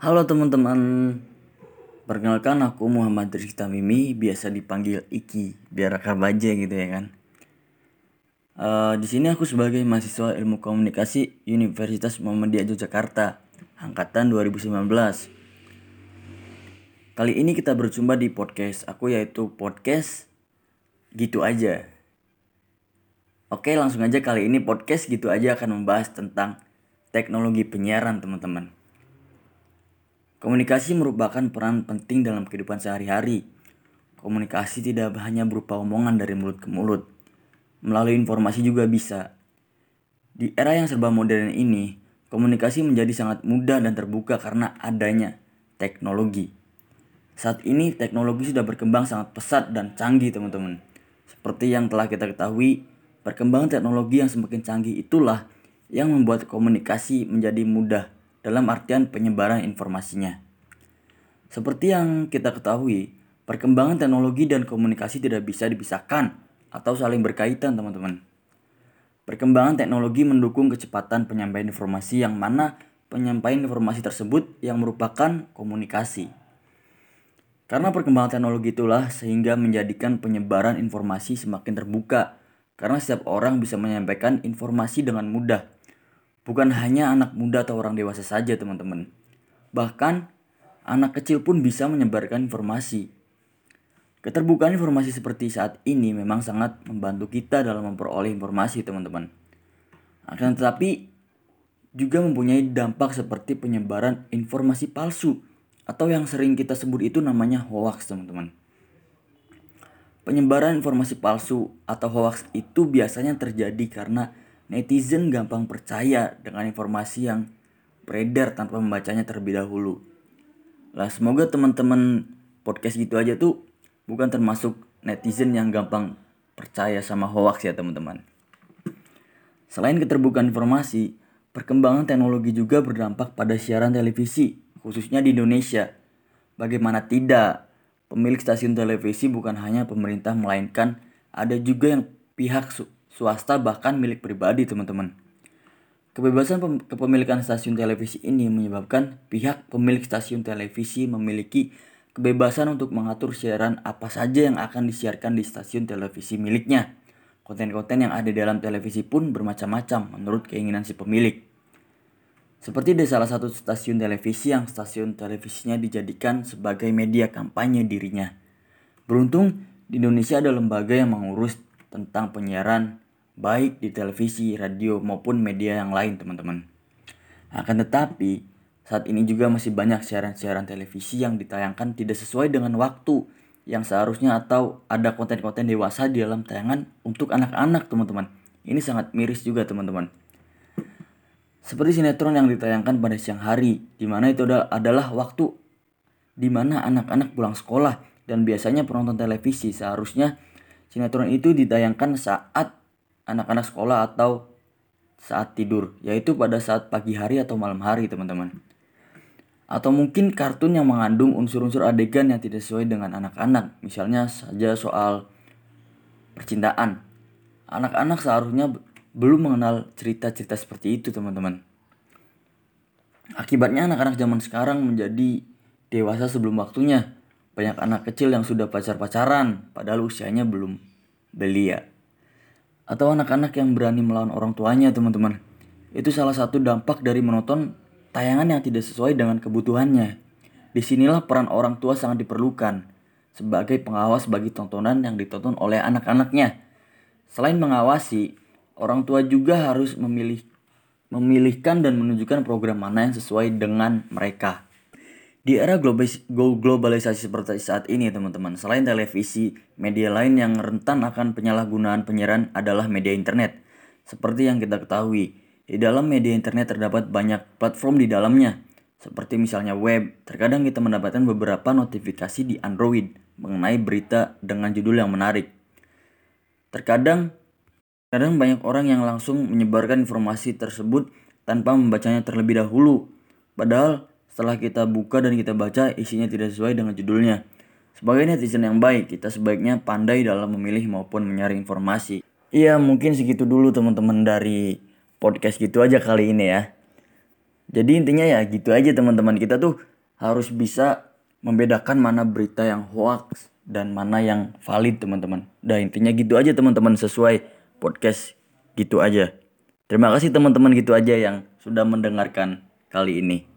Halo teman-teman, perkenalkan aku Muhammad Rizky Mimi, biasa dipanggil Iki, biar akar baja gitu ya kan. Uh, di sini aku sebagai mahasiswa ilmu komunikasi Universitas Muhammadiyah Yogyakarta, angkatan 2019. Kali ini kita berjumpa di podcast aku yaitu podcast gitu aja. Oke langsung aja kali ini podcast gitu aja akan membahas tentang teknologi penyiaran teman-teman. Komunikasi merupakan peran penting dalam kehidupan sehari-hari. Komunikasi tidak hanya berupa omongan dari mulut ke mulut. Melalui informasi juga bisa. Di era yang serba modern ini, komunikasi menjadi sangat mudah dan terbuka karena adanya teknologi. Saat ini teknologi sudah berkembang sangat pesat dan canggih teman-teman. Seperti yang telah kita ketahui, perkembangan teknologi yang semakin canggih itulah yang membuat komunikasi menjadi mudah dalam artian penyebaran informasinya. Seperti yang kita ketahui, perkembangan teknologi dan komunikasi tidak bisa dipisahkan atau saling berkaitan, teman-teman. Perkembangan teknologi mendukung kecepatan penyampaian informasi yang mana penyampaian informasi tersebut yang merupakan komunikasi. Karena perkembangan teknologi itulah sehingga menjadikan penyebaran informasi semakin terbuka karena setiap orang bisa menyampaikan informasi dengan mudah Bukan hanya anak muda atau orang dewasa saja teman-teman. Bahkan anak kecil pun bisa menyebarkan informasi. Keterbukaan informasi seperti saat ini memang sangat membantu kita dalam memperoleh informasi teman-teman. Akan tetapi juga mempunyai dampak seperti penyebaran informasi palsu atau yang sering kita sebut itu namanya hoax teman-teman. Penyebaran informasi palsu atau hoax itu biasanya terjadi karena netizen gampang percaya dengan informasi yang beredar tanpa membacanya terlebih dahulu. Lah semoga teman-teman podcast gitu aja tuh bukan termasuk netizen yang gampang percaya sama hoax ya teman-teman. Selain keterbukaan informasi, perkembangan teknologi juga berdampak pada siaran televisi, khususnya di Indonesia. Bagaimana tidak, pemilik stasiun televisi bukan hanya pemerintah melainkan ada juga yang pihak swasta bahkan milik pribadi teman-teman. Kebebasan kepemilikan stasiun televisi ini menyebabkan pihak pemilik stasiun televisi memiliki kebebasan untuk mengatur siaran apa saja yang akan disiarkan di stasiun televisi miliknya. Konten-konten yang ada dalam televisi pun bermacam-macam menurut keinginan si pemilik. Seperti di salah satu stasiun televisi yang stasiun televisinya dijadikan sebagai media kampanye dirinya. Beruntung di Indonesia ada lembaga yang mengurus tentang penyiaran baik di televisi, radio maupun media yang lain teman-teman. Akan tetapi saat ini juga masih banyak siaran-siaran televisi yang ditayangkan tidak sesuai dengan waktu yang seharusnya atau ada konten-konten dewasa di dalam tayangan untuk anak-anak teman-teman. Ini sangat miris juga teman-teman. Seperti sinetron yang ditayangkan pada siang hari, di mana itu adalah waktu di mana anak-anak pulang sekolah dan biasanya penonton televisi seharusnya Sinetron itu ditayangkan saat anak-anak sekolah atau saat tidur, yaitu pada saat pagi hari atau malam hari, teman-teman. Atau mungkin kartun yang mengandung unsur-unsur adegan yang tidak sesuai dengan anak-anak, misalnya saja soal percintaan. Anak-anak seharusnya belum mengenal cerita-cerita seperti itu, teman-teman. Akibatnya anak-anak zaman sekarang menjadi dewasa sebelum waktunya banyak anak kecil yang sudah pacar-pacaran padahal usianya belum belia. Atau anak-anak yang berani melawan orang tuanya teman-teman. Itu salah satu dampak dari menonton tayangan yang tidak sesuai dengan kebutuhannya. Di sinilah peran orang tua sangat diperlukan sebagai pengawas bagi tontonan yang ditonton oleh anak-anaknya. Selain mengawasi, orang tua juga harus memilih memilihkan dan menunjukkan program mana yang sesuai dengan mereka. Di era globalisasi seperti saat ini teman-teman, selain televisi, media lain yang rentan akan penyalahgunaan penyiaran adalah media internet. Seperti yang kita ketahui, di dalam media internet terdapat banyak platform di dalamnya. Seperti misalnya web, terkadang kita mendapatkan beberapa notifikasi di Android mengenai berita dengan judul yang menarik. Terkadang kadang banyak orang yang langsung menyebarkan informasi tersebut tanpa membacanya terlebih dahulu. Padahal setelah kita buka dan kita baca isinya tidak sesuai dengan judulnya. Sebagai netizen yang baik, kita sebaiknya pandai dalam memilih maupun menyaring informasi. Iya, mungkin segitu dulu teman-teman dari podcast gitu aja kali ini ya. Jadi intinya ya gitu aja teman-teman kita tuh harus bisa membedakan mana berita yang hoax dan mana yang valid teman-teman. Dah intinya gitu aja teman-teman sesuai podcast gitu aja. Terima kasih teman-teman gitu aja yang sudah mendengarkan kali ini.